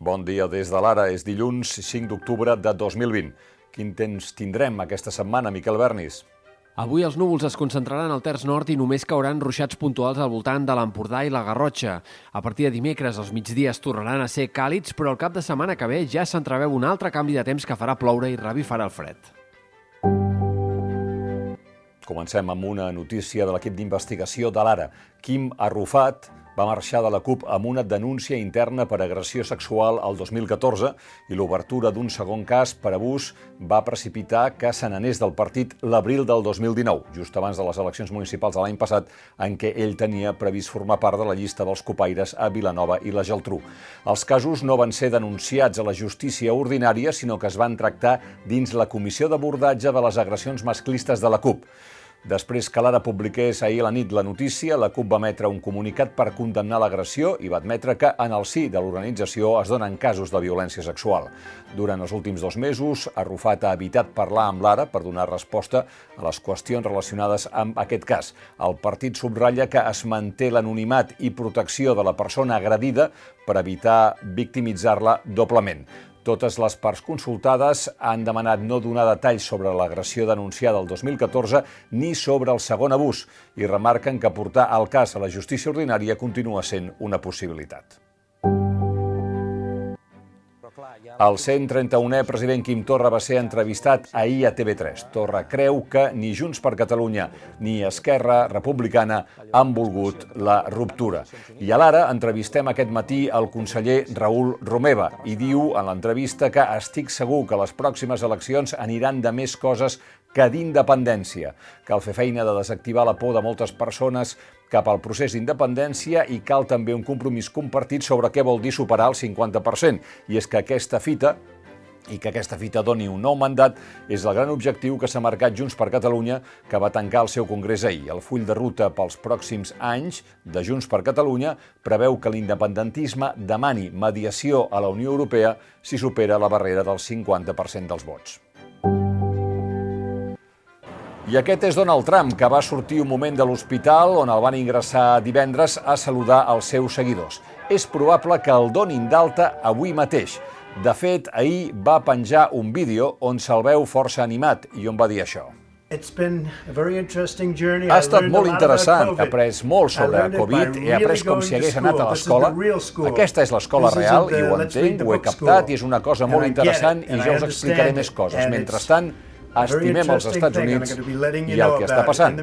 Bon dia des de l'Ara. És dilluns 5 d'octubre de 2020. Quin temps tindrem aquesta setmana, Miquel Bernis? Avui els núvols es concentraran al terç nord i només cauran ruixats puntuals al voltant de l'Empordà i la Garrotxa. A partir de dimecres, els migdies tornaran a ser càlids, però el cap de setmana que ve ja s'entreveu un altre canvi de temps que farà ploure i revifarà el fred. Comencem amb una notícia de l'equip d'investigació de l'Ara. Quim Arrufat va marxar de la CUP amb una denúncia interna per agressió sexual al 2014 i l'obertura d'un segon cas per abús va precipitar que se n'anés del partit l'abril del 2019, just abans de les eleccions municipals de l'any passat, en què ell tenia previst formar part de la llista dels copaires a Vilanova i la Geltrú. Els casos no van ser denunciats a la justícia ordinària, sinó que es van tractar dins la comissió d'abordatge de les agressions masclistes de la CUP. Després que l'Ara publiqués ahir a la nit la notícia, la CUP va emetre un comunicat per condemnar l'agressió i va admetre que en el sí de l'organització es donen casos de violència sexual. Durant els últims dos mesos, Arrufat ha evitat parlar amb l'Ara per donar resposta a les qüestions relacionades amb aquest cas. El partit subratlla que es manté l'anonimat i protecció de la persona agredida per evitar victimitzar-la doblement. Totes les parts consultades han demanat no donar detalls sobre l'agressió denunciada el 2014 ni sobre el segon abús i remarquen que portar el cas a la justícia ordinària continua sent una possibilitat. El 131è president Quim Torra va ser entrevistat ahir a TV3. Torra creu que ni Junts per Catalunya ni Esquerra Republicana han volgut la ruptura. I a l'ara entrevistem aquest matí el conseller Raül Romeva i diu en l'entrevista que estic segur que les pròximes eleccions aniran de més coses que d'independència. Cal fer feina de desactivar la por de moltes persones cap al procés d'independència i cal també un compromís compartit sobre què vol dir superar el 50%. I és que aquesta fita i que aquesta fita doni un nou mandat és el gran objectiu que s'ha marcat Junts per Catalunya, que va tancar el seu congrés ahir. El full de ruta pels pròxims anys de Junts per Catalunya preveu que l'independentisme demani mediació a la Unió Europea si supera la barrera del 50% dels vots. I aquest és Donald Trump, que va sortir un moment de l'hospital on el van ingressar divendres a saludar els seus seguidors. És probable que el donin d'alta avui mateix. De fet, ahir va penjar un vídeo on se'l veu força animat i on va dir això. Ha estat molt interessant, he après molt sobre Covid, he après com si hagués anat a l'escola. Aquesta és l'escola real i ho entenc, ho he captat i és una cosa molt interessant i ja us explicaré més coses. Mentrestant, estimem els Estats Units i el que està passant.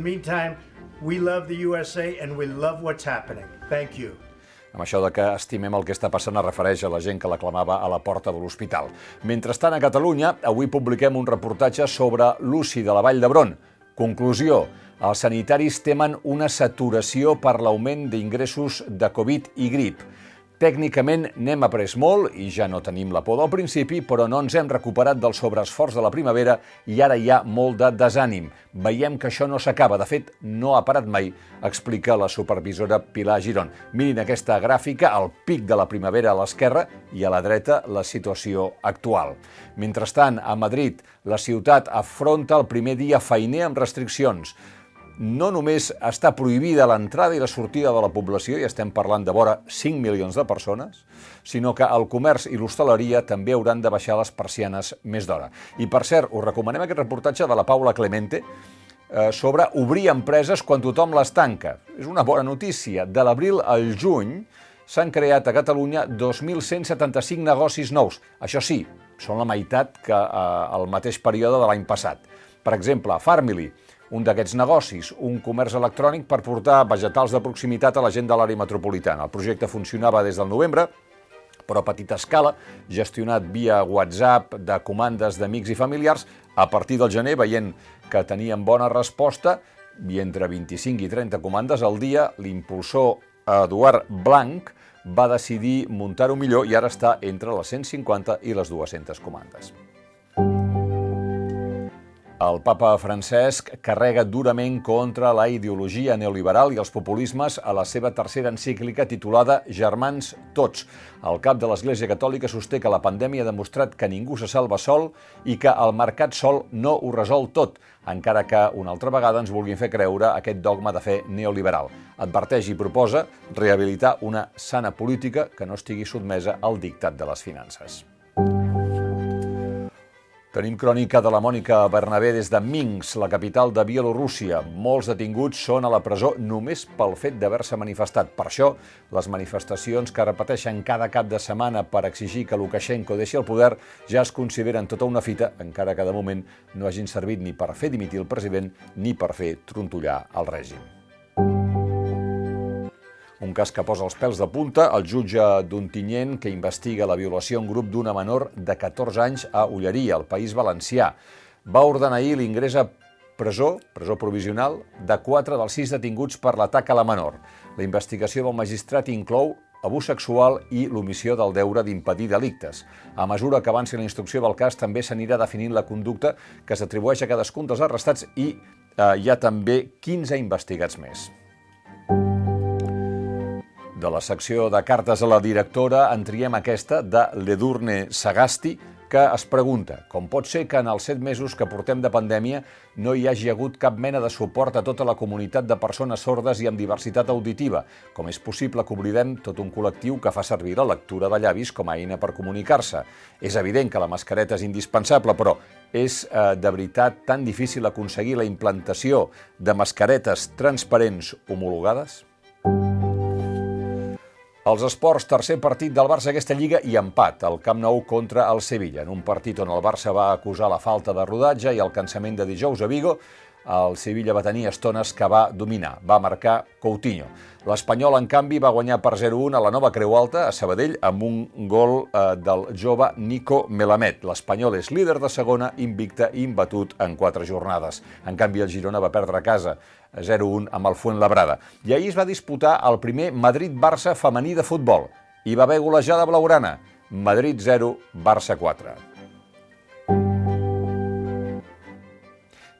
Amb això de que estimem el que està passant es refereix a la gent que l'aclamava a la porta de l'hospital. Mentrestant, a Catalunya, avui publiquem un reportatge sobre l'UCI de la Vall d'Hebron. Conclusió, els sanitaris temen una saturació per l'augment d'ingressos de Covid i grip. Tècnicament n'hem après molt i ja no tenim la por del principi, però no ens hem recuperat del sobreesforç de la primavera i ara hi ha molt de desànim. Veiem que això no s'acaba, de fet, no ha parat mai, explica la supervisora Pilar Giron. Mirin aquesta gràfica, el pic de la primavera a l'esquerra i a la dreta la situació actual. Mentrestant, a Madrid, la ciutat afronta el primer dia feiner amb restriccions no només està prohibida l'entrada i la sortida de la població, i estem parlant de vora 5 milions de persones, sinó que el comerç i l'hostaleria també hauran de baixar les persianes més d'hora. I per cert, us recomanem aquest reportatge de la Paula Clemente eh, sobre obrir empreses quan tothom les tanca. És una bona notícia. De l'abril al juny s'han creat a Catalunya 2.175 negocis nous. Això sí, són la meitat que eh, el mateix període de l'any passat. Per exemple, Farmily, un d'aquests negocis, un comerç electrònic per portar vegetals de proximitat a la gent de l'àrea metropolitana. El projecte funcionava des del novembre, però a petita escala, gestionat via WhatsApp de comandes d'amics i familiars. A partir del gener, veient que tenien bona resposta, i entre 25 i 30 comandes al dia, l'impulsor Eduard Blanc va decidir muntar-ho millor i ara està entre les 150 i les 200 comandes. El papa Francesc carrega durament contra la ideologia neoliberal i els populismes a la seva tercera encíclica titulada Germans tots. El cap de l'Església Catòlica sosté que la pandèmia ha demostrat que ningú se salva sol i que el mercat sol no ho resol tot, encara que una altra vegada ens vulguin fer creure aquest dogma de fe neoliberal. Adverteix i proposa rehabilitar una sana política que no estigui sotmesa al dictat de les finances. Tenim crònica de la Mònica Bernabé des de Minsk, la capital de Bielorússia. Molts detinguts són a la presó només pel fet d'haver-se manifestat. Per això, les manifestacions que repeteixen cada cap de setmana per exigir que Lukashenko deixi el poder ja es consideren tota una fita, encara que de moment no hagin servit ni per fer dimitir el president ni per fer trontollar el règim. Un cas que posa els pèls de punta, el jutge d'Ontinyent que investiga la violació en grup d'una menor de 14 anys a Ulleria, al País Valencià. Va ordenar ahir l'ingrés a presó, presó provisional, de 4 dels 6 detinguts per l'atac a la menor. La investigació del magistrat inclou abús sexual i l'omissió del deure d'impedir delictes. A mesura que avanci la instrucció del cas, també s'anirà definint la conducta que s'atribueix a cadascun dels arrestats i eh, hi ha també 15 investigats més. De la secció de cartes a la directora en triem aquesta de l'Edurne Sagasti, que es pregunta com pot ser que en els set mesos que portem de pandèmia no hi hagi hagut cap mena de suport a tota la comunitat de persones sordes i amb diversitat auditiva. Com és possible que oblidem tot un col·lectiu que fa servir la lectura de llavis com a eina per comunicar-se? És evident que la mascareta és indispensable, però és eh, de veritat tan difícil aconseguir la implantació de mascaretes transparents homologades? Els esports, tercer partit del Barça aquesta lliga i empat al Camp Nou contra el Sevilla. En un partit on el Barça va acusar la falta de rodatge i el cansament de dijous a Vigo, el Sevilla va tenir estones que va dominar, va marcar Coutinho. L'Espanyol, en canvi, va guanyar per 0-1 a la nova Creu Alta, a Sabadell, amb un gol eh, del jove Nico Melamed. L'Espanyol és líder de segona, invicta i imbatut en quatre jornades. En canvi, el Girona va perdre a casa 0-1 amb el Fuenlabrada. I ahir es va disputar el primer Madrid-Barça femení de futbol. Hi va haver golejada blaugrana. Madrid 0, Barça 4.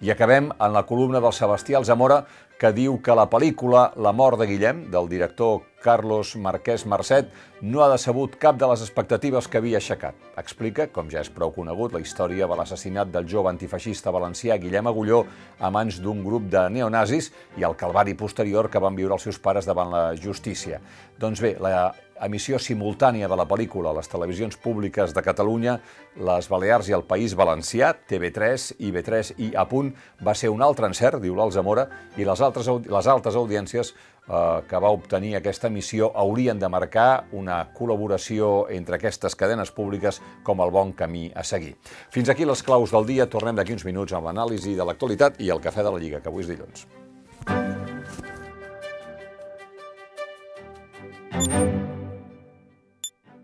I acabem en la columna del Sebastià Alzamora, que diu que la pel·lícula La mort de Guillem, del director Carlos Marquès Marcet, no ha decebut cap de les expectatives que havia aixecat. Explica, com ja és prou conegut, la història de l'assassinat del jove antifeixista valencià Guillem Agulló a mans d'un grup de neonazis i el calvari posterior que van viure els seus pares davant la justícia. Doncs bé, la emissió simultània de la pel·lícula a les televisions públiques de Catalunya, les Balears i el País Valencià, TV3, IB3 i A punt, va ser un altre encert, diu l'Alzamora, i les altres, les altes audiències eh, que va obtenir aquesta emissió haurien de marcar una col·laboració entre aquestes cadenes públiques com el bon camí a seguir. Fins aquí les claus del dia. Tornem d'aquí uns minuts amb l'anàlisi de l'actualitat i el cafè de la Lliga, que avui és dilluns.